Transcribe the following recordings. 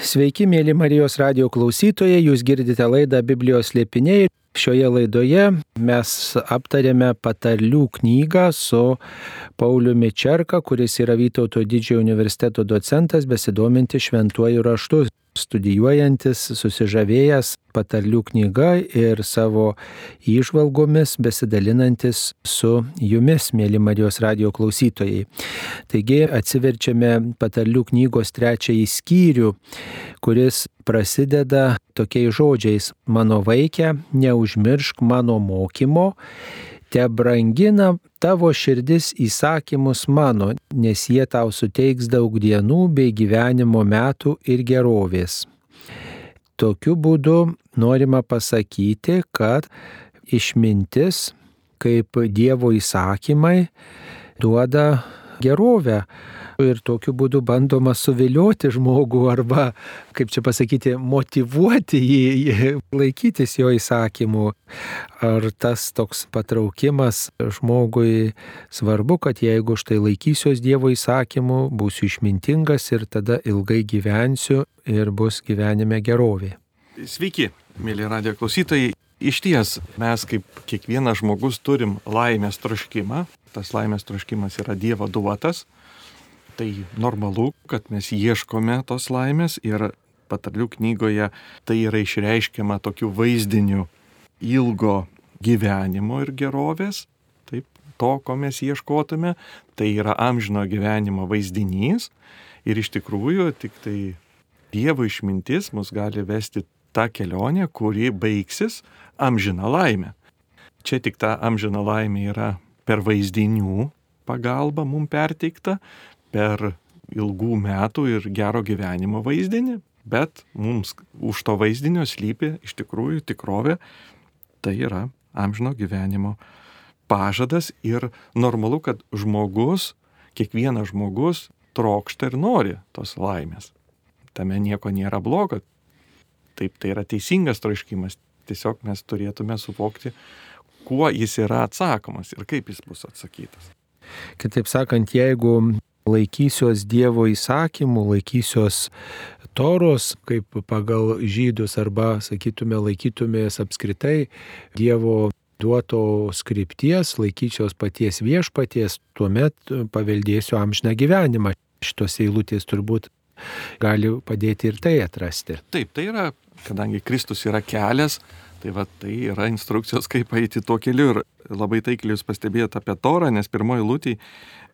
Sveiki, mėly Marijos radio klausytojai, jūs girdite laidą Biblijos liepiniai. Šioje laidoje mes aptarėme patarlių knygą su Pauliumi Čerka, kuris yra Vytauto didžiojo universiteto docentas, besidominti šventuoju raštu studijuojantis, susižavėjęs patarlių knyga ir savo įžvalgomis besidalinantis su jumis, mėly Marijos radio klausytojai. Taigi atsiverčiame patarlių knygos trečiąjį skyrių, kuris prasideda tokiais žodžiais - mano vaikė, neužmiršk mano mokymo te brangina tavo širdis įsakymus mano, nes jie tau suteiks daug dienų bei gyvenimo metų ir gerovės. Tokiu būdu norima pasakyti, kad išmintis kaip Dievo įsakymai duoda gerovę ir tokiu būdu bandoma suvilioti žmogų arba, kaip čia pasakyti, motivuoti jį laikytis jo įsakymų. Ar tas toks patraukimas žmogui svarbu, kad jeigu štai laikysiuos Dievo įsakymų, būsiu išmintingas ir tada ilgai gyvensiu ir bus gyvenime gerovė. Sveiki, mėly radio klausytojai. Iš ties mes kaip kiekvienas žmogus turim laimės troškimą. Tas laimės troškimas yra Dievo duotas tai normalu, kad mes ieškome tos laimės ir patarlių knygoje tai yra išreiškiama tokiu vaizdiniu ilgo gyvenimo ir gerovės, taip, to, ko mes ieškotume, tai yra amžino gyvenimo vaizdinys ir iš tikrųjų tik tai Dievo išmintis mus gali vesti tą kelionę, kuri baigsis amžina laimė. Čia tik ta amžina laimė yra per vaizdinių pagalba mums perteikta, per ilgų metų ir gero gyvenimo vaizdinį, bet mums už to vaizdinio slypi iš tikrųjų tikrovė, tai yra amžino gyvenimo pažadas ir normalu, kad žmogus, kiekvienas žmogus trokšta ir nori tos laimės. Tame nieko nėra blogo. Taip, tai yra teisingas troškimas. Tiesiog mes turėtume suvokti, kuo jis yra atsakomas ir kaip jis bus atsakytas. Kitaip sakant, jeigu laikysiuos Dievo įsakymų, laikysiuos toros, kaip pagal žydus, arba, sakytume, laikytumės apskritai Dievo duoto skripties, laikyčiaus paties viešpaties, tuomet paveldėsiu amžiną gyvenimą. Šitos eilutės turbūt gali padėti ir tai atrasti. Taip, tai yra, kadangi Kristus yra kelias, tai va tai yra instrukcijos, kaip eiti tuo keliu. Ir labai taikliai jūs pastebėjote apie Torą, nes pirmoji lūtį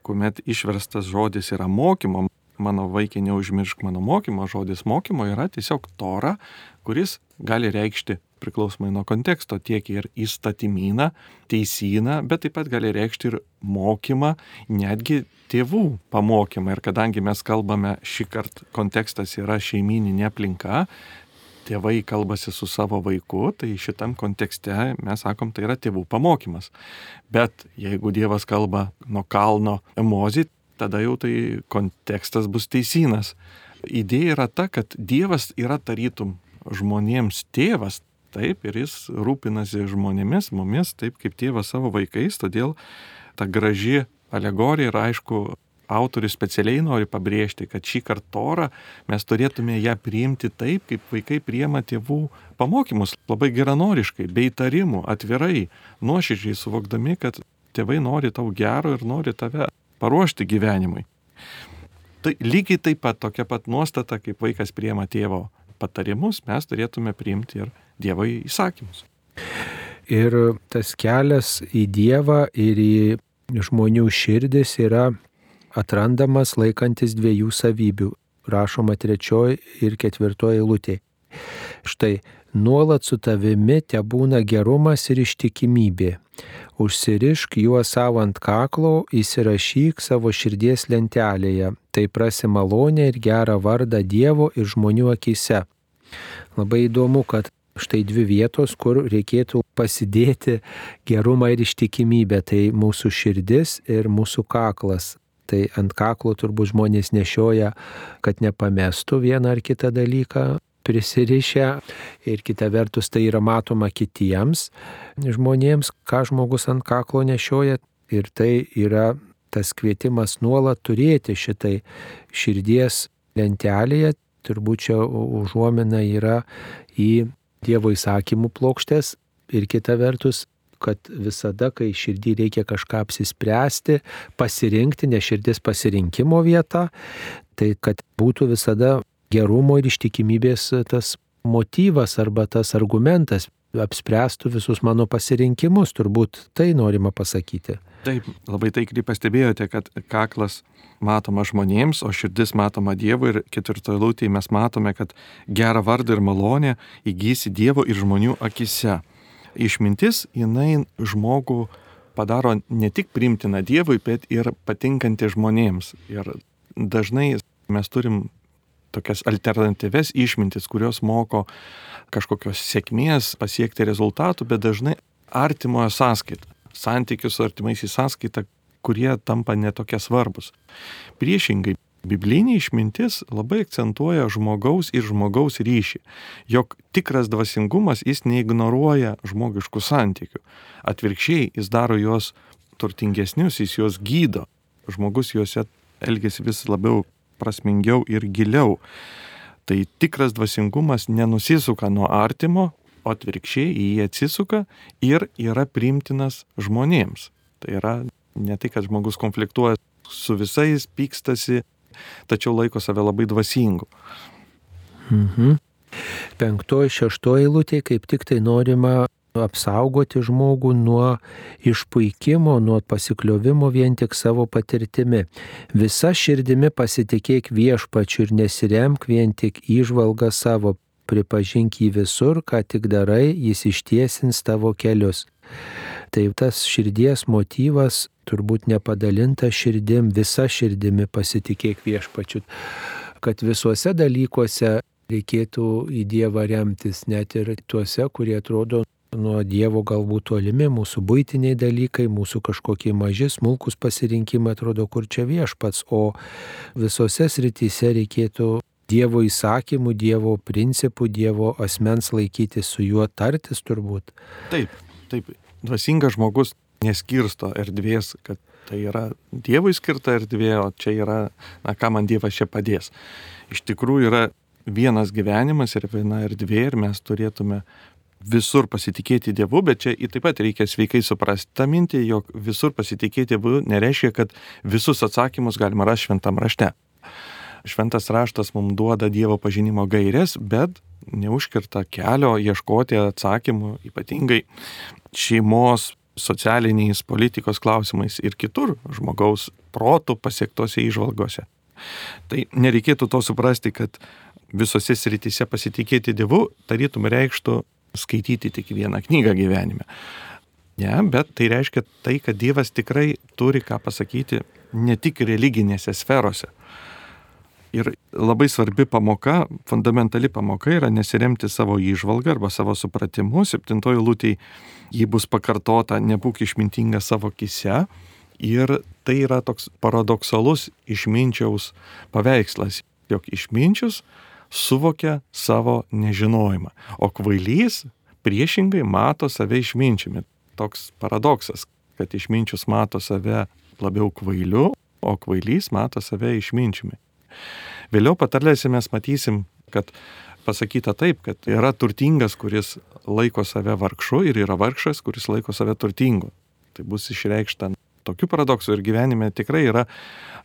kuomet išverstas žodis yra mokymo, mano vaikai neužmiršk mano mokymo, žodis mokymo yra tiesiog tora, kuris gali reikšti priklausomai nuo konteksto tiek ir įstatymyną, teisyną, bet taip pat gali reikšti ir mokymą, netgi tėvų pamokymą. Ir kadangi mes kalbame šį kartą, kontekstas yra šeimininė aplinka, tėvai kalbasi su savo vaiku, tai šitam kontekste mes sakom, tai yra tėvų pamokymas. Bet jeigu Dievas kalba nuo kalno emozį, tada jau tai kontekstas bus teisynas. Idėja yra ta, kad Dievas yra tarytum žmonėms tėvas, taip, ir jis rūpinasi žmonėmis, mumis, taip kaip tėvas savo vaikais, todėl ta graži alegorija yra aišku autorius specialiai nori pabrėžti, kad šį kartą Torą mes turėtume ją priimti taip, kaip vaikai priema tėvų pamokymus, labai geranoriškai, be įtarimų, atvirai, nuoširdžiai suvokdami, kad tėvai nori tau gero ir nori tave paruošti gyvenimui. Tai lygiai taip pat tokia pat nuostata, kaip vaikas priema tėvo patarimus, mes turėtume priimti ir Dievo įsakymus. Ir tas kelias į Dievą ir į žmonių širdis yra atrandamas laikantis dviejų savybių, rašoma trečioji ir ketvirtoji lūtė. Štai, nuolat su tavimi te būna gerumas ir ištikimybė. Užsirišk juos savo ant kaklo, įsirašyk savo širdies lentelėje, tai prasi malonę ir gerą vardą Dievo ir žmonių akise. Labai įdomu, kad štai dvi vietos, kur reikėtų pasidėti gerumą ir ištikimybę, tai mūsų širdis ir mūsų kaklas. Tai ant kaklo turbūt žmonės nešioja, kad nepamestų vieną ar kitą dalyką prisirišę. Ir kita vertus tai yra matoma kitiems žmonėms, ką žmogus ant kaklo nešioja. Ir tai yra tas kvietimas nuolat turėti šitai širdies lentelėje. Turbūt čia užuomina yra į Dievo įsakymų plokštės. Ir kita vertus kad visada, kai širdį reikia kažką apsispręsti, pasirinkti, nes širdis pasirinkimo vieta, tai kad būtų visada gerumo ir ištikimybės tas motyvas arba tas argumentas apspręstų visus mano pasirinkimus, turbūt tai norima pasakyti. Taip, labai taikliai pastebėjote, kad kaklas matoma žmonėms, o širdis matoma Dievui ir ketvirtoje lūtėje mes matome, kad gerą vardą ir malonę įgysi Dievo ir žmonių akise išmintis, jinai žmogų padaro ne tik primtiną Dievui, bet ir patinkantį žmonėms. Ir dažnai mes turim tokias alternatyves išmintis, kurios moko kažkokios sėkmės pasiekti rezultatų, bet dažnai artimojo sąskaita, santykių su artimaisiais sąskaita, kurie tampa netokie svarbus. Priešingai, Biblinė išmintis labai akcentuoja žmogaus ir žmogaus ryšį, jog tikras dvasingumas jis neignoruoja žmogiškų santykių. Atvirkščiai jis daro juos turtingesnius, jis juos gydo. Žmogus juose elgesi vis labiau prasmingiau ir giliau. Tai tikras dvasingumas nenusisuka nuo artimo, o atvirkščiai į jį atsisuka ir yra primtinas žmonėms. Tai yra ne tai, kad žmogus konfliktuoja su visais, pykstasi, tačiau laiko save labai dvasingu. Mhm. Penktoji, šeštoji lūtė kaip tik tai norima apsaugoti žmogų nuo išpuikimo, nuo pasikliovimo vien tik savo patirtimi. Visa širdimi pasitikėk viešpačiu ir nesiremk vien tik įžvalgą savo, pripažink jį visur, ką tik darai, jis ištiesins tavo kelius. Tai tas širdies motyvas turbūt nepadalinta širdim, visa širdimi pasitikėk viešpačiu, kad visuose dalykuose reikėtų į Dievą remtis, net ir tuose, kurie atrodo nuo Dievo galbūt tolimi, mūsų būtiniai dalykai, mūsų kažkokie maži, smulkus pasirinkimai atrodo, kur čia viešpats, o visose srityse reikėtų Dievo įsakymų, Dievo principų, Dievo asmens laikyti su juo tartis turbūt. Taip, taip. Dvasingas žmogus neskirsto erdvės, kad tai yra Dievui skirta erdvė, o čia yra, na, ką man Dievas čia padės. Iš tikrųjų yra vienas gyvenimas ir viena erdvė ir mes turėtume visur pasitikėti Dievu, bet čia taip pat reikia sveikai suprasti tą mintį, jog visur pasitikėti Dievu nereiškia, kad visus atsakymus galima rasti šventam rašte. Šventas raštas mums duoda Dievo pažinimo gairės, bet neužkirta kelio ieškoti atsakymų, ypatingai šeimos socialiniais politikos klausimais ir kitur žmogaus protų pasiektose įžvalgose. Tai nereikėtų to suprasti, kad visose srityse pasitikėti Dievu tarytum reikštų skaityti tik vieną knygą gyvenime. Ne, bet tai reiškia tai, kad Dievas tikrai turi ką pasakyti ne tik religinėse sferose. Ir labai svarbi pamoka, fundamentali pamoka yra nesiremti savo įžvalgą arba savo supratimu. Septintoji lūtė jį bus pakartota, nebūk išmintinga savo kise. Ir tai yra toks paradoksalus išminčiaus paveikslas, jog išminčius suvokia savo nežinojimą, o kvailys priešingai mato save išminčiumi. Toks paradoksas, kad išminčius mato save labiau kvailiu, o kvailys mato save išminčiumi. Vėliau patarlėse mes matysim, kad pasakyta taip, kad yra turtingas, kuris laiko save vargšu ir yra vargšas, kuris laiko save turtingu. Tai bus išreikšta tokių paradoksų ir gyvenime tikrai yra,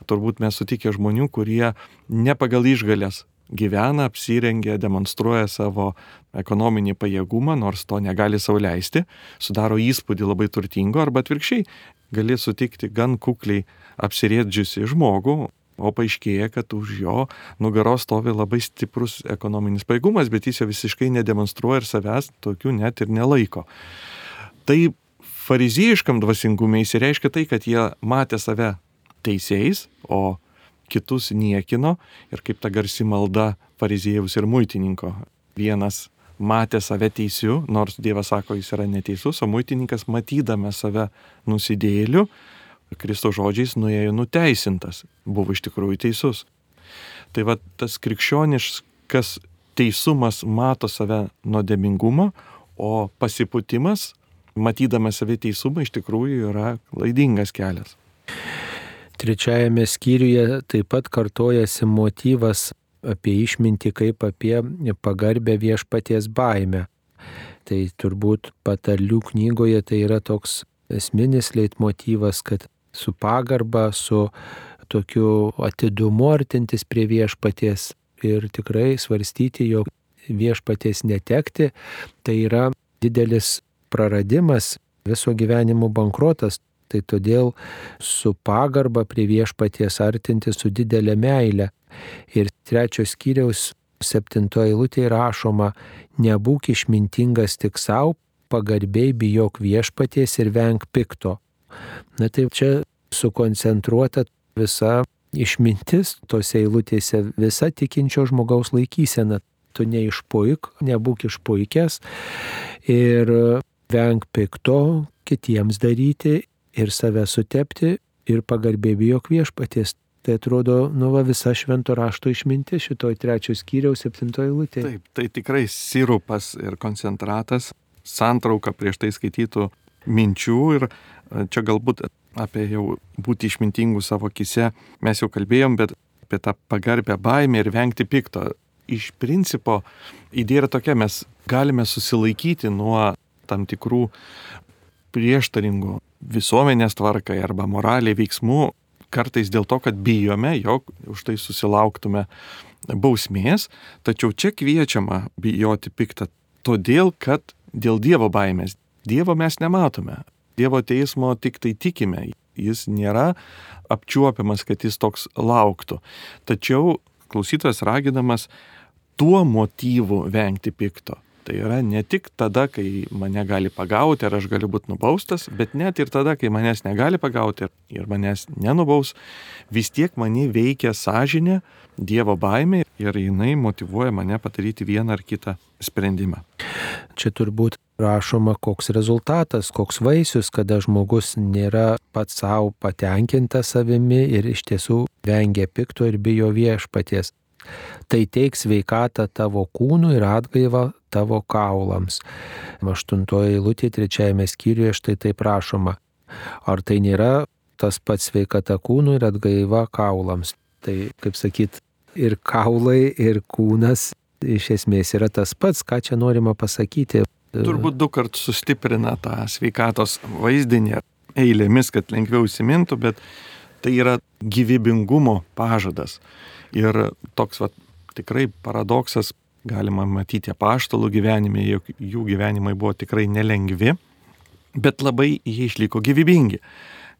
turbūt mes sutikę žmonių, kurie ne pagal išgalės gyvena, apsirengia, demonstruoja savo ekonominį pajėgumą, nors to negali sauliaisti, sudaro įspūdį labai turtingo arba atvirkščiai gali sutikti gan kukliai apsirėdžiusi žmogų, o paaiškėja, kad už jo nugaros stovi labai stiprus ekonominis pajėgumas, bet jis jo visiškai nedemonstruoja ir savęs tokių net ir nelaiko. Tai fariziejiškam dvasingumui įsireiškia tai, kad jie matė save teisėjais, o kitus niekino ir kaip ta garsi malda fariziejaus ir muitininko. Vienas matė save teisiu, nors Dievas sako, jis yra neteisus, o muitininkas matydamas save nusidėliu, Kristo žodžiais nuėjo nuteisintas, buvo iš tikrųjų teisus. Tai va tas krikščioniškas teisumas mato save nuodėmingumą, o pasiputimas, matydamas save teisumą, iš tikrųjų yra klaidingas kelias. Trečiajame skyriuje taip pat kartojasi motyvas apie išmintį kaip apie pagarbę viešpaties baimę. Tai turbūt patarlių knygoje tai yra toks esminis leitmotyvas, kad su pagarba, su tokiu atidumu artintis prie viešpaties ir tikrai svarstyti, jog viešpaties netekti, tai yra didelis praradimas, viso gyvenimo bankrotas. Tai todėl su pagarba prie viešpaties artinti su didelė meile. Ir trečios skyriaus septintoje eilutėje rašoma, nebūk išmintingas tik savo, pagarbiai bijok viešpaties ir venk pikto. Na tai čia sukoncentruota visa išmintis tose eilutėse, visa tikinčio žmogaus laikysena. Tu neišpuik, nebūk išpuikęs ir venk pikto kitiems daryti ir save sutepti ir pagarbiai bijok viešpaties. Tai atrodo, nu va visa švento rašto išmintis šitoj trečios skyriaus septintoje eilutėje. Taip, tai tikrai sirupas ir koncentratas, santrauka prieš tai skaitytų minčių ir čia galbūt apie jau būti išmintingų savo kise mes jau kalbėjom, bet apie tą pagarbę baimę ir vengti pikto. Iš principo idėja yra tokia, mes galime susilaikyti nuo tam tikrų prieštaringų visuomenės tvarkai arba moraliai veiksmų, kartais dėl to, kad bijome, jog už tai susilauktume bausmės, tačiau čia kviečiama bijoti piktą, todėl kad dėl Dievo baimės. Dievo mes nematome. Dievo teismo tik tai tikime. Jis nėra apčiuopiamas, kad jis toks lauktų. Tačiau klausytojas raginamas tuo motyvu vengti pikto. Tai yra ne tik tada, kai mane gali pagauti ar aš galiu būti nubaustas, bet net ir tada, kai manęs negali pagauti ir manęs nenubaus, vis tiek mane veikia sąžinė, Dievo baimė ir jinai motivuoja mane padaryti vieną ar kitą sprendimą. Čia turbūt rašoma, koks rezultatas, koks vaisius, kada žmogus nėra pats savo patenkintas savimi ir iš tiesų vengia pikto ir bijo viešpaties. Tai teiks veikatą tavo kūnui ir atgaivą tavo kaulams. Aštuntoje eilutėje trečiajame skyriuje štai taip rašoma. Ar tai nėra tas pats sveikata kūnui ir atgaiva kaulams? Tai, kaip sakyt, ir kaulai, ir kūnas iš esmės yra tas pats, ką čia norima pasakyti. Turbūt du kart sustiprina tą sveikatos vaizdinį eilėmis, kad lengviau įsimintų, bet tai yra gyvybingumo pažadas. Ir toks va, tikrai paradoksas galima matyti apaštalų gyvenime, jog jų gyvenimai buvo tikrai nelengvi, bet labai jie išliko gyvybingi.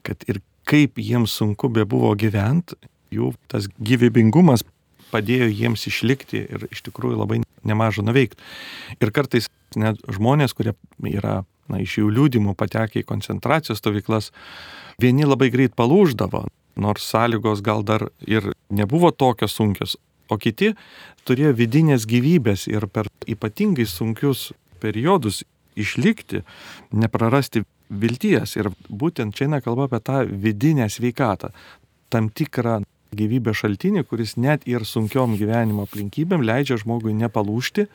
Kad ir kaip jiems sunku be buvo gyventi, jų tas gyvybingumas padėjo jiems išlikti ir iš tikrųjų labai nemažą nuveikti. Ir kartais net žmonės, kurie yra na, iš jų liūdimų patekę į koncentracijos stovyklas, vieni labai greit palūždavo, nors sąlygos gal dar ir nebuvo tokios sunkios, o kiti turėjo vidinės gyvybės ir per ypatingai sunkius periodus išlikti, neprarasti vilties. Ir būtent čia eina kalba apie tą vidinę sveikatą, tam tikrą gyvybės šaltinį, kuris net ir sunkiom gyvenimo aplinkybėm leidžia žmogui nepalūšti,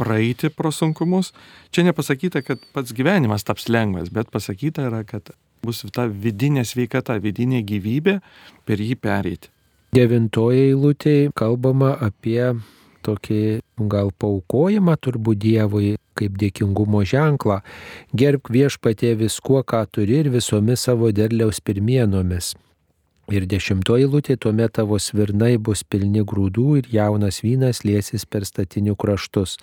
praeiti pro sunkumus. Čia nepasakyta, kad pats gyvenimas taps lengvas, bet pasakyta yra, kad bus ta vidinė sveikata, vidinė gyvybė per jį pereiti. Devintoje eilutėje kalbama apie tokį gal paukojimą turbūt Dievui kaip dėkingumo ženklą. Gerbk viešpatie viskuo, ką turi ir visomis savo derliaus pirmienomis. Ir dešimtoji lūtė tuomet tavo svirnai bus pilni grūdų ir jaunas vynas liesis per statinių kraštus.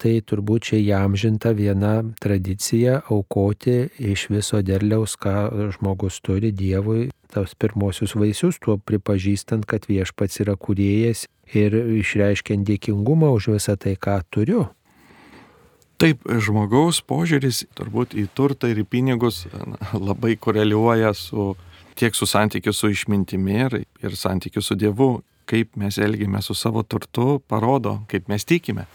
Tai turbūt čia įamžinta viena tradicija aukoti iš viso derliaus, ką žmogus turi Dievui, tos pirmosius vaisius, tuo pripažįstant, kad viešpats yra kuriejas ir išreiškiant dėkingumą už visą tai, ką turiu. Taip, žmogaus požiūris turbūt į turtą ir į pinigus labai koreliuoja su tiek su santykiu su išmintimi ir, ir santykiu su Dievu, kaip mes elgiame su savo turtu, parodo, kaip mes tikime.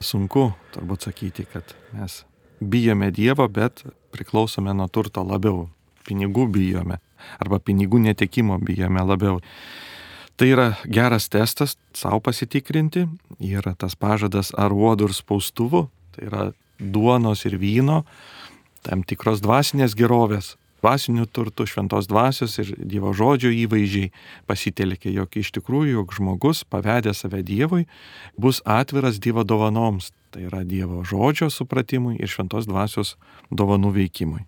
Sunku turbūt sakyti, kad mes bijome Dievo, bet priklausome nuo turto labiau. Pinigų bijome arba pinigų netekimo bijome labiau. Tai yra geras testas savo pasitikrinti, yra tas pažadas ar uodų ir spaustuvų, tai yra duonos ir vyno, tam tikros dvasinės gerovės dvasiniu turtu, šventos dvasios ir Dievo žodžio įvaizdžiai pasitelkė, jog iš tikrųjų, jog žmogus, pavedė save Dievui, bus atviras Dievo dovanoms, tai yra Dievo žodžio supratimui ir šventos dvasios dovanų veikimui.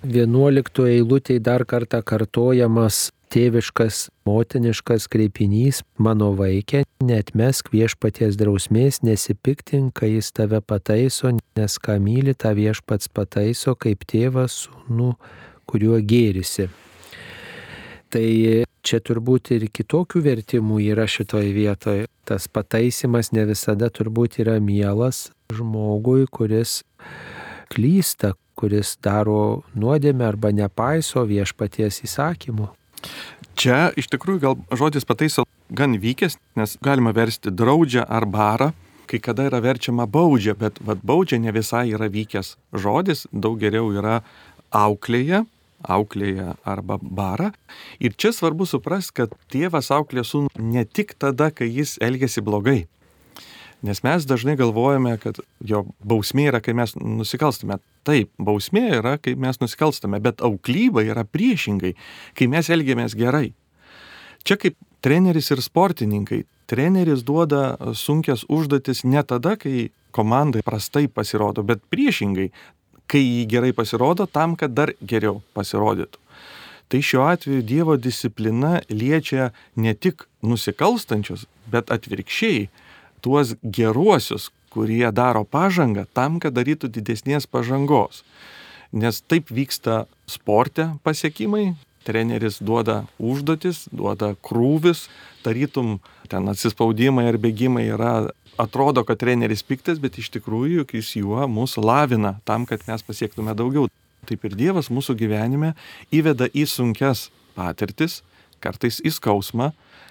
11 eilutėje dar kartą kartojamas tėviškas, motiniškas kreipinys mano vaikė, netmesk viešpaties drausmės, nesipiktink, kai jis tave pataiso, nes ką myli, tą viešpats pataiso, kaip tėvas sūnų, kuriuo gėrisi. Tai čia turbūt ir kitokių vertimų yra šitoje vietoje. Tas pataisimas ne visada turbūt yra mielas žmogui, kuris klysta, kuris daro nuodėmę arba nepaiso viešpaties įsakymų. Čia iš tikrųjų gal žodis pataiso gan vykęs, nes galima versti draudžia ar barą, kai kada yra verčiama baudžia, bet vad baudžia ne visai yra vykęs žodis, daug geriau yra auklėje, auklėje arba barą. Ir čia svarbu suprasti, kad tėvas auklė sūnų ne tik tada, kai jis elgesi blogai. Nes mes dažnai galvojame, kad jo bausmė yra, kai mes nusikalstame. Taip, bausmė yra, kai mes nusikalstame, bet auklyba yra priešingai, kai mes elgiamės gerai. Čia kaip treneris ir sportininkai. Treneris duoda sunkias užduotis ne tada, kai komandai prastai pasirodo, bet priešingai, kai jį gerai pasirodo, tam, kad dar geriau pasirodytų. Tai šiuo atveju Dievo disciplina liečia ne tik nusikalstančius, bet atvirkščiai tuos geruosius, kurie daro pažangą tam, kad darytų didesnės pažangos. Nes taip vyksta sporte pasiekimai, treneris duoda užduotis, duoda krūvis, tarytum ten atsispaudimai ar bėgimai yra, atrodo, kad treneris piktas, bet iš tikrųjų jis juo mūsų lavina tam, kad mes pasiektume daugiau. Taip ir Dievas mūsų gyvenime įveda į sunkias patirtis, kartais į skausmą,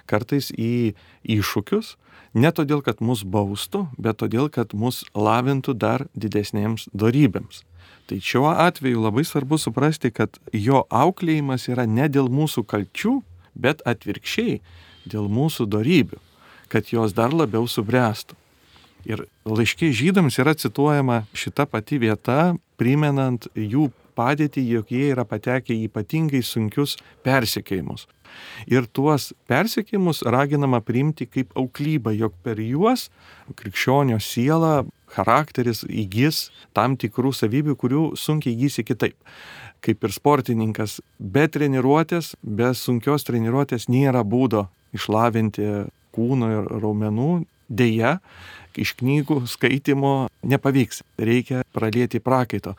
kartais į iššūkius, Ne todėl, kad mus baustų, bet todėl, kad mus lavintų dar didesnėms darybėms. Tai šiuo atveju labai svarbu suprasti, kad jo auklėjimas yra ne dėl mūsų kalčių, bet atvirkščiai dėl mūsų darybių, kad jos dar labiau subręstų. Ir laiškiai žydams yra cituojama šita pati vieta, primenant jų padėtį, jog jie yra patekę į ypatingai sunkius persikėjimus. Ir tuos persiekimus raginama priimti kaip auklybą, jog per juos krikščionio siela, charakteris įgys tam tikrų savybių, kurių sunkiai įgysi kitaip. Kaip ir sportininkas, be treniruotės, be sunkios treniruotės nėra būdo išlavinti kūno ir raumenų, dėja, iš knygų skaitimo nepavyks, reikia pradėti prakaito.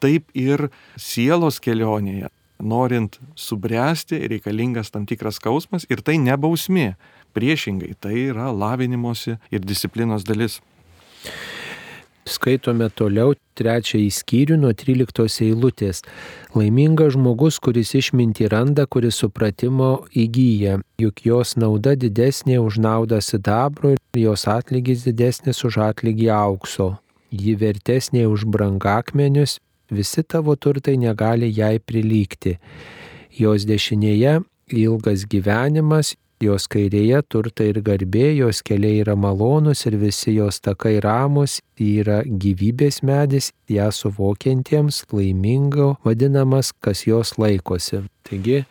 Taip ir sielos kelionėje norint subręsti, reikalingas tam tikras skausmas ir tai ne bausmė. Priešingai, tai yra lavinimosi ir disciplinos dalis. Skaitome toliau trečiąjį skyrių nuo 13 eilutės. Laimingas žmogus, kuris išminti randa, kuris supratimo įgyja, juk jos nauda didesnė už naudą sidabro ir jos atlygis didesnis už atlygį aukso. Ji vertesnė už brangakmenius visi tavo turtai negali jai prilygti. Jos dešinėje ilgas gyvenimas, jos kairėje turtai ir garbė, jos keliai yra malonus ir visi jos takai ramus, yra gyvybės medis, ją suvokiantiems laimingo vadinamas, kas jos laikosi. Taigi,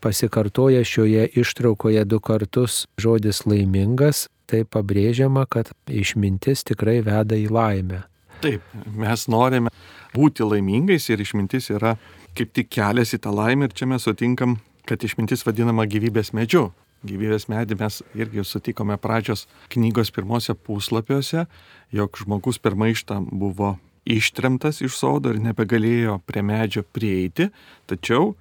pasikartoja šioje ištraukoje du kartus žodis laimingas, tai pabrėžiama, kad išmintis tikrai veda į laimę. Taip, mes norime būti laimingais ir išmintis yra kaip tik kelias į tą laimę ir čia mes sutinkam, kad išmintis vadinama gyvybės medžiu. Gyvybės medį mes irgi sutikome pradžios knygos pirmose puslapiuose, jog žmogus per maištą buvo ištremtas iš sodo ir nebegalėjo prie medžio prieiti, tačiau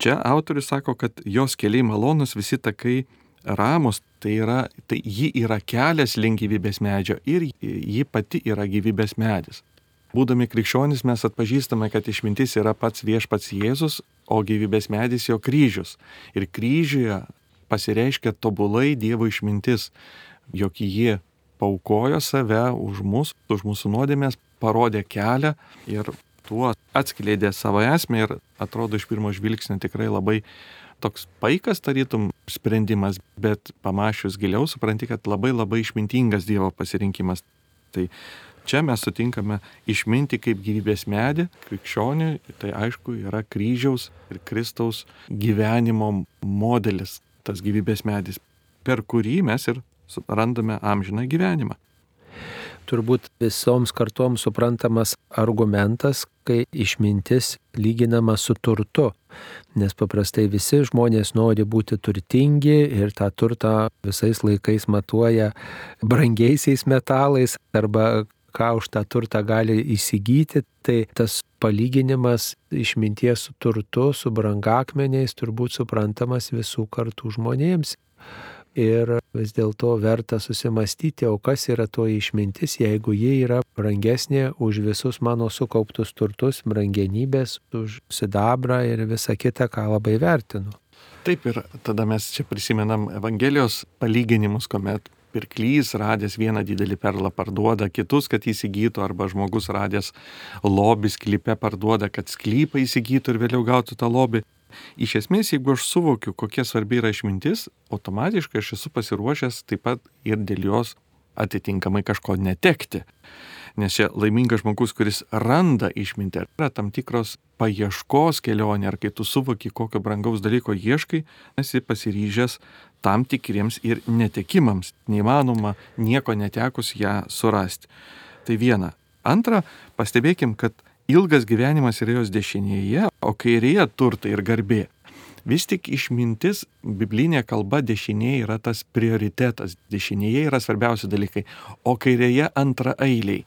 čia autorius sako, kad jos keliai malonus, visi takai ramus, tai, yra, tai ji yra kelias link gyvybės medžio ir ji pati yra gyvybės medis. Būdami krikščionys mes atpažįstame, kad išmintis yra pats viešpats Jėzus, o gyvybės medis jo kryžius. Ir kryžiuje pasireiškia tobulai Dievo išmintis, jog ji paukojo save už mus, už mūsų nuodėmės, parodė kelią ir tuo atskleidė savo esmę ir atrodo iš pirmo žvilgsnio tikrai labai toks paikas tarytum sprendimas, bet pamačius giliau supranti, kad labai labai išmintingas Dievo pasirinkimas. Tai Čia mes sutinkame išminti kaip gyvybės medį, krikščionį, tai aišku yra kryžiaus ir Kristaus gyvenimo modelis, tas gyvybės medis, per kurį mes ir randame amžiną gyvenimą turbūt visoms kartoms suprantamas argumentas, kai išmintis lyginama su turtu. Nes paprastai visi žmonės nori būti turtingi ir tą turtą visais laikais matuoja brangiaisiais metalais arba ką už tą turtą gali įsigyti, tai tas palyginimas išminties su turtu, su brangakmeniais turbūt suprantamas visų kartų žmonėms ir vis dėlto verta susimastyti, o kas yra to išmintis, jeigu ji yra brangesnė už visus mano sukauptus turtus, brangenybės, už sidabrą ir visą kitą, ką labai vertinu. Taip ir tada mes čia prisimenam Evangelijos palyginimus, kuomet pirklys radęs vieną didelį perlą parduoda kitus, kad įsigytų, arba žmogus radęs lobį sklype parduoda, kad sklypą įsigytų ir vėliau gautų tą lobį. Iš esmės, jeigu aš suvokiu, kokia svarbi yra išmintis, automatiškai aš esu pasiruošęs taip pat ir dėl jos atitinkamai kažko netekti. Nes čia laimingas žmogus, kuris randa išmintį, yra tam tikros paieškos kelionė, ar kai tu suvoki, kokio brangaus dalyko ieškai, esi pasiryžęs tam tikriems ir netekimams. Neįmanoma nieko netekus ją surasti. Tai viena. Antra, pastebėkim, kad ilgas gyvenimas yra jos dešinėje, o kairėje turtai ir garbė. Vis tik išmintis, biblinė kalba dešinėje yra tas prioritetas, dešinėje yra svarbiausi dalykai, o kairėje antra eiliai.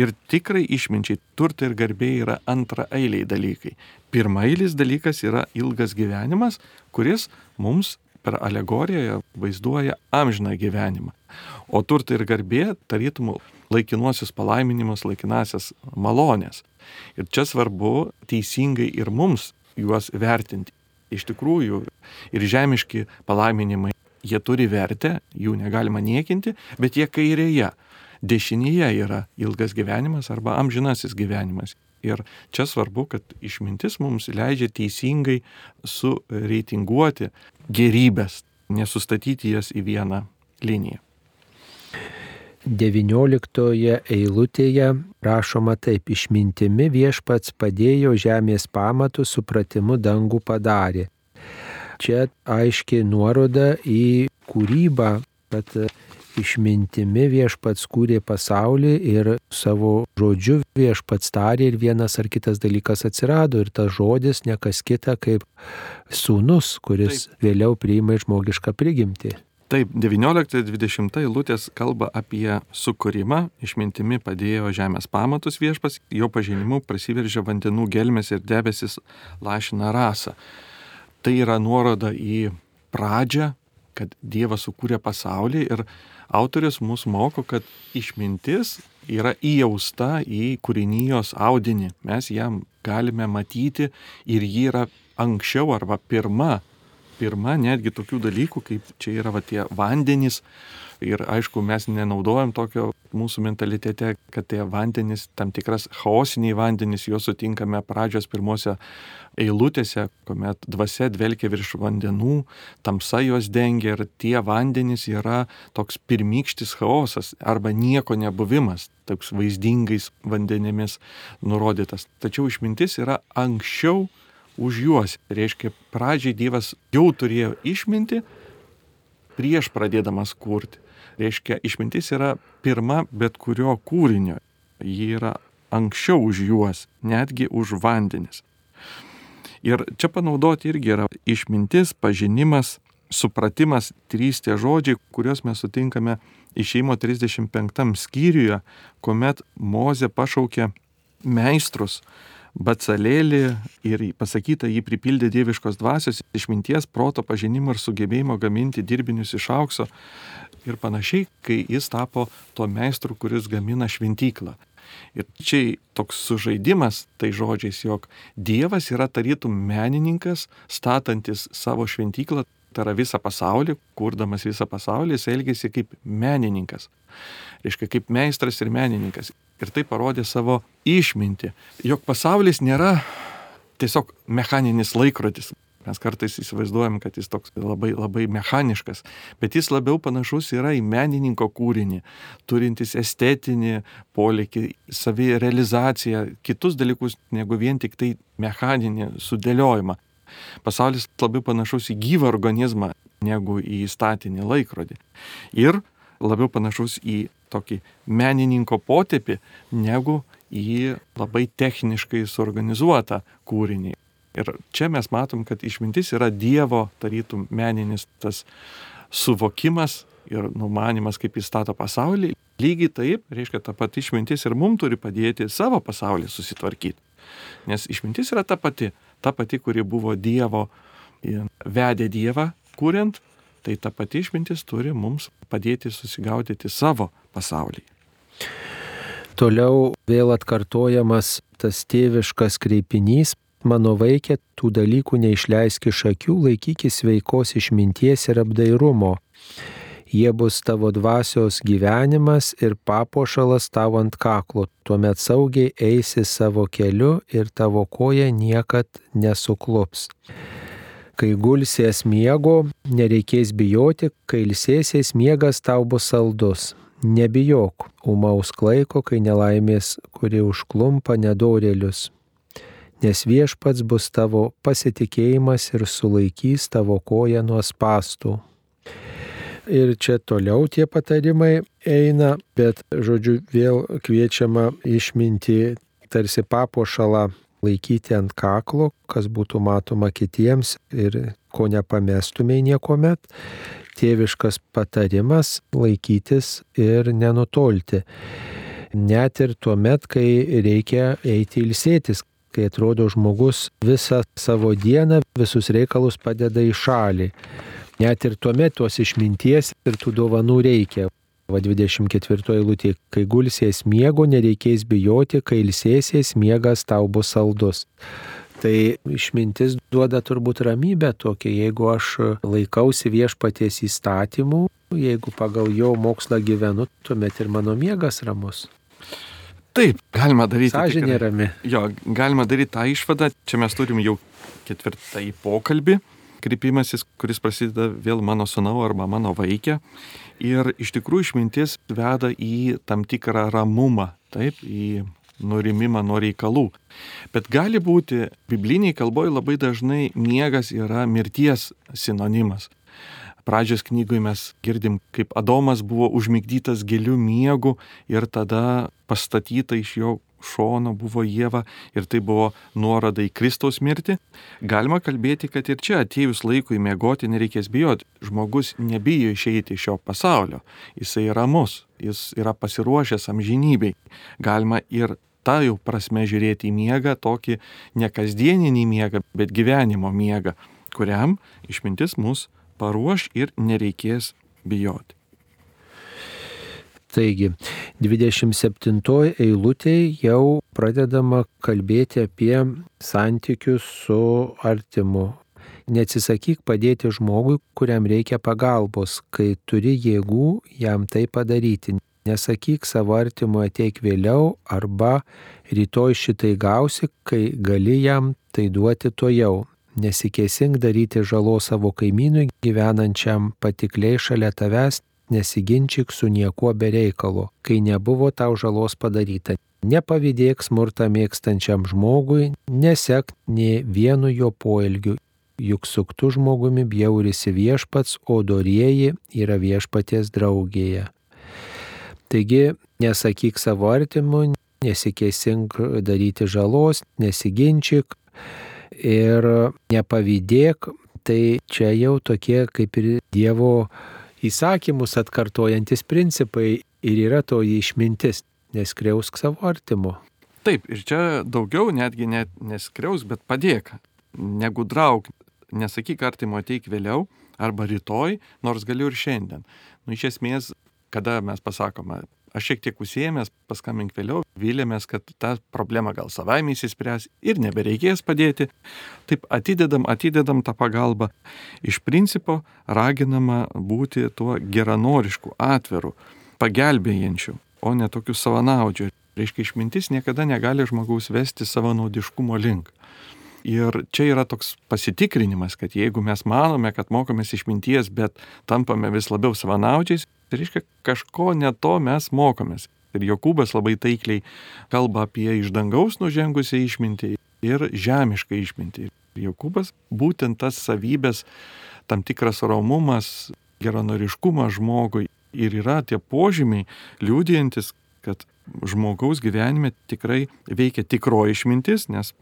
Ir tikrai išminčiai turtai ir garbė yra antra eiliai dalykai. Pirmailis dalykas yra ilgas gyvenimas, kuris mums per alegoriją vaizduoja amžiną gyvenimą. O turtai ir garbė tarytum laikinuosius palaiminimus, laikinasias malonės. Ir čia svarbu teisingai ir mums juos vertinti. Iš tikrųjų, ir žemiški palaiminimai, jie turi vertę, jų negalima niekinti, bet jie kairėje. Dešinėje yra ilgas gyvenimas arba amžinasis gyvenimas. Ir čia svarbu, kad išmintis mums leidžia teisingai sureitinguoti gerybės, nesustatyti jas į vieną liniją. 19 eilutėje rašoma taip, išmintimi viešpats padėjo žemės pamatų, supratimu dangų padarė. Čia aiškiai nuoroda į kūrybą, kad išmintimi viešpats kūrė pasaulį ir savo žodžiu viešpats tarė ir vienas ar kitas dalykas atsirado ir tas žodis nekas kita kaip sūnus, kuris Taip. vėliau priima žmogišką prigimtį. Taip, 19-20 eilutės kalba apie sukūrimą, išmintimi padėjo žemės pamatus viešpas, jo pažinimu prasiveržė vandenų gelmes ir debesis lašina rasą. Tai yra nuoroda į pradžią, kad Dievas sukūrė pasaulį ir autorius mus moko, kad išmintis yra įjausta į kūrinijos audinį. Mes jam galime matyti ir ji yra anksčiau arba pirma pirma netgi tokių dalykų, kaip čia yra va tie vandenys. Ir aišku, mes nenaudojam tokio mūsų mentalitete, kad tie vandenys, tam tikras chaosiniai vandenys, juos sutinkame pradžios pirmose eilutėse, kuomet dvasia dvelkia virš vandenų, tamsa juos dengia ir tie vandenys yra toks pirmykštis chaosas arba nieko nebuvimas, toks vaizdingais vandenimis nurodytas. Tačiau išmintis yra anksčiau už juos. Reiškia, pradžiai Dievas jau turėjo išminti prieš pradėdamas kurti. Reiškia, išmintis yra pirma bet kurio kūrinio. Ji yra anksčiau už juos, netgi už vandenis. Ir čia panaudoti irgi yra išmintis, pažinimas, supratimas, trys tie žodžiai, kuriuos mes sutinkame išeimo 35 skyriuje, kuomet Moze pašaukė meistrus Bacalėlį ir pasakyta jį pripildė dieviškos dvasios, išminties, proto pažinimo ir sugebėjimo gaminti dirbinius iš aukso ir panašiai, kai jis tapo to meistru, kuris gamina šventyklą. Ir čia toks sužaidimas tai žodžiais, jog Dievas yra tarytum menininkas, statantis savo šventyklą, tai yra visą pasaulį, kurdamas visą pasaulį, jis elgėsi kaip menininkas. Reiškia, kaip meistras ir menininkas ir tai parodė savo išmintį, jog pasaulis nėra tiesiog mechaninis laikrodis. Mes kartais įsivaizduojam, kad jis toks labai, labai mechaniškas, bet jis labiau panašus yra į menininko kūrinį, turintis estetinį polikį, savirealizaciją, kitus dalykus negu vien tik tai mechaninį sudėliojimą. Pasaulis labiau panašus į gyvą organizmą negu į statinį laikrodį. Ir labiau panašus į tokį menininko potėpį negu į labai techniškai suorganizuotą kūrinį. Ir čia mes matom, kad išmintis yra Dievo, tarytum, meninis tas suvokimas ir numanimas, kaip jis stato pasaulį. Lygiai taip, reiškia, ta pati išmintis ir mums turi padėti savo pasaulį susitvarkyti. Nes išmintis yra ta pati, ta pati, kuri buvo Dievo, vedė Dievą, kuriant, tai ta pati išmintis turi mums padėti susigaudyti savo pasaulį. Toliau vėl atkartojamas tas tėviškas kreipinys Mano vaikė, tų dalykų neišleisk iš akių, laikykis veikos išminties ir apdairumo. Jie bus tavo dvasios gyvenimas ir papuošalas tavo ant kaklo. Tuomet saugiai eisi savo keliu ir tavo koja niekad nesuklups. Kai gulsies miego, nereikės bijoti, kai ilsėsies miegas tau bus saldus. Nebijok, umaus klaiko, kai nelaimės, kuri užklumpa nedorėlius nes viešpats bus tavo pasitikėjimas ir sulaikys tavo koją nuo spastų. Ir čia toliau tie patarimai eina, bet žodžiu vėl kviečiama išminti tarsi papuošalą laikyti ant kaklo, kas būtų matoma kitiems ir ko nepamestumiai niekuomet. Tėviškas patarimas laikytis ir nenutolti. Net ir tuo met, kai reikia eiti ilsėtis, kai atrodo žmogus visą savo dieną, visus reikalus padeda į šalį. Net ir tuomet tos išminties ir tų dovanų reikia. Va 24 eilutė, kai gulsies miego, nereikės bijoti, kai ilsėsies miegas tau bus saldus. Tai išmintis duoda turbūt ramybę tokia, jeigu aš laikausi viešpaties įstatymų, jeigu pagal jo mokslą gyvenu, tuomet ir mano miegas ramus. Taip, galima daryti. Sąžinė rami. Jo, galima daryti tą išvadą. Čia mes turim jau ketvirtąjį pokalbį, kreipimasis, kuris prasideda vėl mano sunau arba mano vaikė. Ir iš tikrųjų išmintis veda į tam tikrą ramumą, taip, į nurimimą nuo reikalų. Bet gali būti, bibliniai kalboje labai dažnai miegas yra mirties sinonimas. Pradžios knygoje mes girdim, kaip Adomas buvo užmigdytas gilių miegų ir tada pastatyta iš jo šono buvo Jėva ir tai buvo nuoroda į Kristaus mirtį. Galima kalbėti, kad ir čia atėjus laikui miegoti nereikės bijoti. Žmogus nebijo išeiti iš šio pasaulio. Jisai yra mus, jis yra pasiruošęs amžinybei. Galima ir tą jau prasme žiūrėti į miegą, tokį ne kasdieninį miegą, bet gyvenimo miegą, kuriam išmintis mus paruoš ir nereikės bijoti. Taigi, 27 eilutėje jau pradedama kalbėti apie santykius su artimu. Neatsisakyk padėti žmogui, kuriam reikia pagalbos, kai turi jėgų jam tai padaryti. Nesakyk savo artimo ateik vėliau arba rytoj šitai gausi, kai gali jam tai duoti to jau. Nesikėsink daryti žalos savo kaimynui gyvenančiam patikliai šalia tavęs, nesiginčyk su niekuo be reikalo, kai nebuvo tau žalos padaryta. Nepavydėk smurtą mėgstančiam žmogui, nesek nie vienu jo poelgiu, juk suktų žmogumi bjaurisi viešpats, o dorieji yra viešpaties draugėje. Taigi, nesakyk savo artimui, nesikėsink daryti žalos, nesiginčyk, ir nepavydėk, tai čia jau tokie kaip ir Dievo įsakymus atkartojantis principai ir yra toji išmintis, neskriausk savo artimo. Taip, ir čia daugiau netgi net neskriaus, bet padėk, negudrauk, nesakyk artimo ateik vėliau arba rytoj, nors galiu ir šiandien. Nu, iš esmės, kada mes pasakome, Aš šiek tiek užsiemęs, paskambink vėliau, vylėmės, kad ta problema gal savaime įsispręs ir nebereikės padėti. Taip atidedam, atidedam tą pagalbą. Iš principo raginama būti tuo geranorišku, atviru, pagelbėjančiu, o ne tokiu savanaudžiu. Reiškia, išmintis niekada negali žmogaus vesti savanaudiškumo link. Ir čia yra toks pasitikrinimas, kad jeigu mes manome, kad mokomės išminties, bet tampame vis labiau savanaudžiais, tai reiškia, kažko ne to mes mokomės. Ir Jokūbas labai taikliai kalba apie iš dangaus nužengusią išmintį ir žemišką išmintį. Ir Jokūbas būtent tas savybės, tam tikras romumas, geranoriškumas žmogui ir yra tie požymiai liūdėjantis, kad žmogaus gyvenime tikrai veikia tikroji išmintis, nes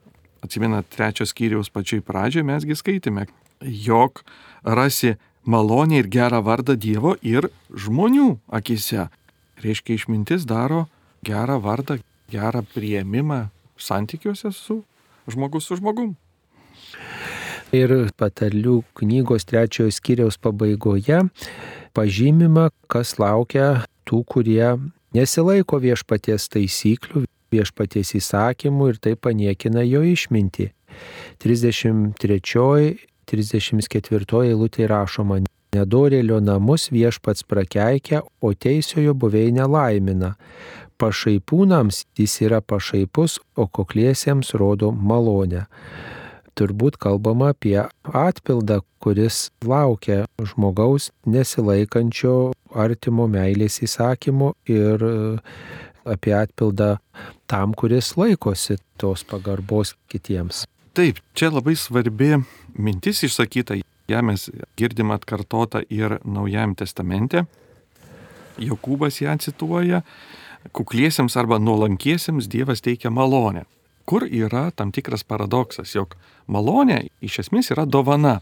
atsimenat, trečios skyriaus pačioj pradžioje mesgi skaitėme, jog rasi malonę ir gerą vardą Dievo ir žmonių akise. Reiškia, išmintis daro gerą vardą, gerą prieimimą santykiuose su žmogus su žmogum. Ir patarlių knygos trečiojo skyriaus pabaigoje pažymima, kas laukia tų, kurie nesilaiko viešpaties taisyklių, viešpaties įsakymų ir tai paniekina jo išmintį. 33-34 eilutė rašoma, nedorėlio namus viešpats prakeikia, o teisiojo buveinę laimina. Pašaipūnams jis yra pašaipus, o kokliesiems rodo malonę. Turbūt kalbama apie atpildą, kuris laukia žmogaus nesilaikančio artimo meilės įsakymo ir apie atpildą tam, kuris laikosi tos pagarbos kitiems. Taip, čia labai svarbi mintis išsakyta, ją mes girdim atkartota ir Naujajame testamente. Jokūbas ją cituoja, kukliesiems arba nuolankiesiems Dievas teikia malonę. Kur yra tam tikras paradoksas, jog malonė iš esmės yra dovana.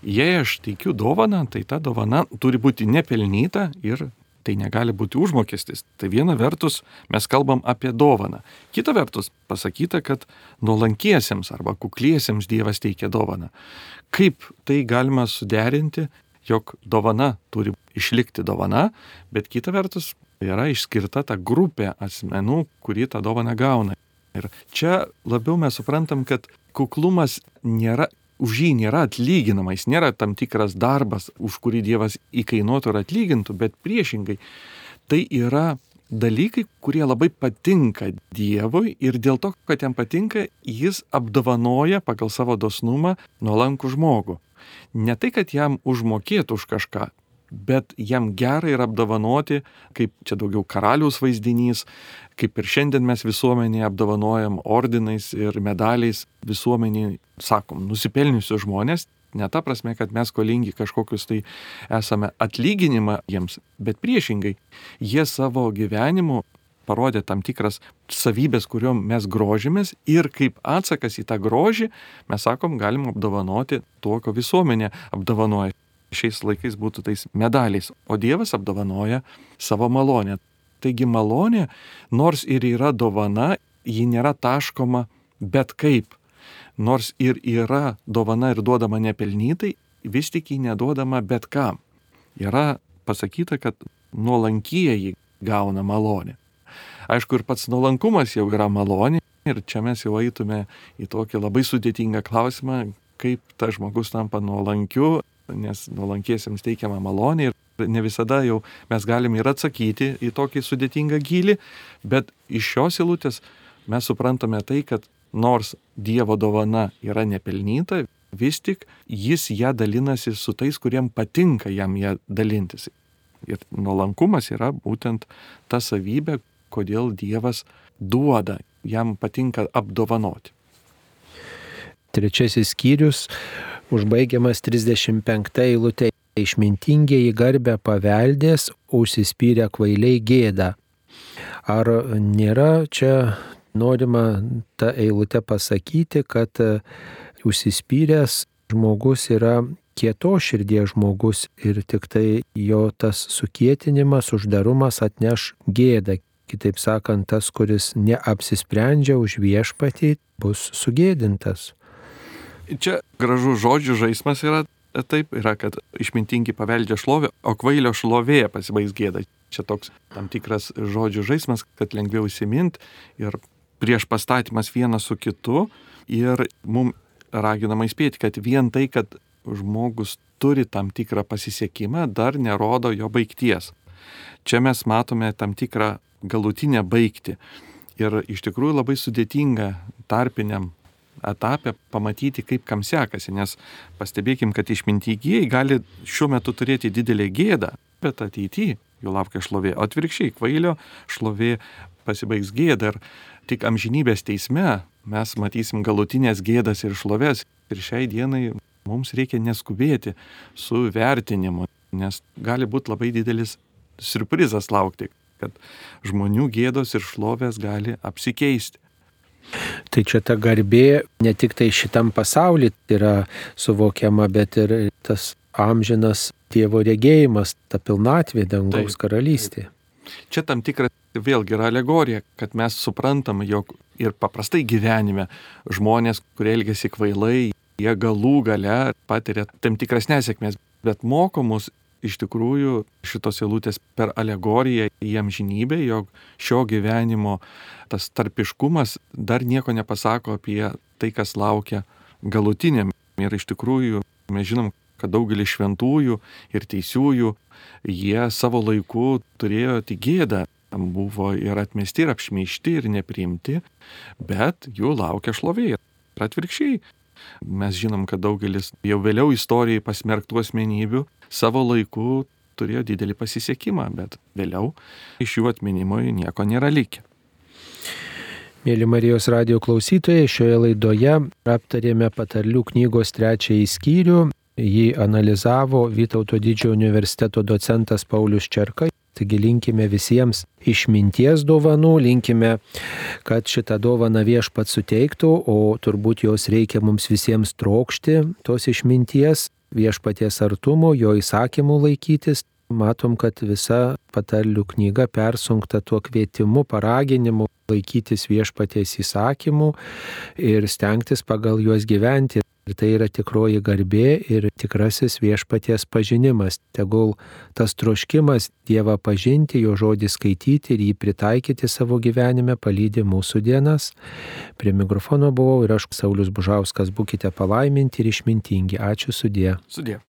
Jei aš teikiu dovaną, tai ta dovana turi būti nepelnyta ir tai negali būti užmokestis. Tai viena vertus mes kalbam apie dovaną. Kita vertus pasakyta, kad nuolankiesiems arba kukliesiems Dievas teikia dovaną. Kaip tai galima suderinti, jog dovana turi išlikti dovana, bet kita vertus yra išskirta ta grupė asmenų, kuri tą dovaną gauna. Ir čia labiau mes suprantam, kad kuklumas nėra už jį nėra atlyginama, jis nėra tam tikras darbas, už kurį Dievas įkainuotų ir atlygintų, bet priešingai tai yra dalykai, kurie labai patinka Dievui ir dėl to, kad jam patinka, jis apdovanoja pagal savo dosnumą nuolankų žmogų. Ne tai, kad jam užmokėtų už kažką, bet jam gera yra apdovanoti, kaip čia daugiau karaliaus vaizdinys, kaip ir šiandien mes visuomenėje apdovanojam ordinais ir medaliais visuomeniai, sakom, nusipelniusius žmonės, ne ta prasme, kad mes kolingi kažkokius tai esame atlyginimą jiems, bet priešingai, jie savo gyvenimu parodė tam tikras savybės, kuriuom mes grožimės ir kaip atsakas į tą grožį mes sakom, galim apdovanoti to, ko visuomenė apdovanoja šiais laikais būtų tais medaliais, o Dievas apdovanoja savo malonę. Taigi malonė, nors ir yra dovana, ji nėra taškoma bet kaip. Nors ir yra dovana ir duodama nepelnytai, vis tik ji neduodama bet kam. Yra pasakyta, kad nuolankieji gauna malonę. Aišku, ir pats nuolankumas jau yra malonė. Ir čia mes jau eitume į tokį labai sudėtingą klausimą, kaip tas žmogus tampa nuolankiu nes nuolankiesiems teikiama malonė ir ne visada jau mes galim ir atsakyti į tokį sudėtingą gilį, bet iš šios eilutės mes suprantame tai, kad nors Dievo dovana yra nepelnyta, vis tik jis ją dalinasi su tais, kuriem patinka jam ją dalintis. Ir nuolankumas yra būtent ta savybė, kodėl Dievas duoda, jam patinka apdovanoti. Trečiasis skyrius užbaigiamas 35 eilutė. Išmintingieji garbę paveldės, užsispyrę kvailiai gėda. Ar nėra čia norima tą eilutę pasakyti, kad e, užsispyręs žmogus yra kieto širdies žmogus ir tik tai jo tas sukietinimas, uždarumas atneš gėdą. Kitaip sakant, tas, kuris neapsisprendžia už viešpatį, bus sugėdintas. Čia gražus žodžių žaidimas yra taip, yra, kad išmintingi paveldžia šlovę, o kvailio šlovė pasibaigs gėda. Čia toks tam tikras žodžių žaidimas, kad lengviau įsimint ir prieš pastatymas vienas su kitu ir mums raginama įspėti, kad vien tai, kad žmogus turi tam tikrą pasisekimą, dar nerodo jo baigties. Čia mes matome tam tikrą galutinę baigtį. Ir iš tikrųjų labai sudėtinga tarpiniam etape pamatyti, kaip kam sekasi, nes pastebėkim, kad išmintingieji gali šiuo metu turėti didelį gėdą, bet ateityje jų laukia šlovė. O atvirkščiai, kvailio šlovė pasibaigs gėda ir tik amžinybės teisme mes matysim galutinės gėdas ir šlovės. Ir šiai dienai mums reikia neskubėti su vertinimu, nes gali būti labai didelis surprizas laukti, kad žmonių gėdos ir šlovės gali apsikeisti. Tai čia ta garbė ne tik tai šitam pasauliu yra suvokiama, bet ir tas amžinas Dievo regėjimas, ta pilnatvė dangaus karalystė. Čia tam tikra vėlgi yra alegorija, kad mes suprantam, jog ir paprastai gyvenime žmonės, kurie elgesi kvailai, jie galų gale patiria tam tikras nesėkmės, bet mokomus iš tikrųjų šitos eilutės per alegoriją į amžinybę, jog šio gyvenimo tas tarpiškumas dar nieko nepasako apie tai, kas laukia galutiniam. Ir iš tikrųjų mes žinom, kad daugelis šventųjų ir teisiųjų, jie savo laiku turėjo tik gėdą, buvo ir atmesti, ir apšmeišti, ir nepriimti, bet jų laukia šlovė. Ir atvirkščiai, mes žinom, kad daugelis jau vėliau istorijai pasmerktų asmenybių savo laiku turėjo didelį pasisekimą, bet vėliau iš jų atminimo nieko nėra likę. Mėly Marijos radio klausytojai, šioje laidoje aptarėme patarlių knygos trečiąjį skyrių. Jį analizavo Vytauto didžiojo universiteto docentas Paulius Čerka. Taigi linkime visiems išminties dovanų, linkime, kad šitą dovaną viešpat suteiktų, o turbūt jos reikia mums visiems trokšti, tos išminties, viešpaties artumo, jo įsakymų laikytis. Matom, kad visa patarlių knyga persunkta tuo kvietimu, paraginimu laikytis viešpaties įsakymų ir stengtis pagal juos gyventi. Ir tai yra tikroji garbė ir tikrasis viešpaties pažinimas. Tegul tas troškimas Dievą pažinti, jo žodį skaityti ir jį pritaikyti savo gyvenime palydė mūsų dienas. Prie mikrofono buvau ir aš Saulis Bužauskas. Būkite palaiminti ir išmintingi. Ačiū sudė. Sudė.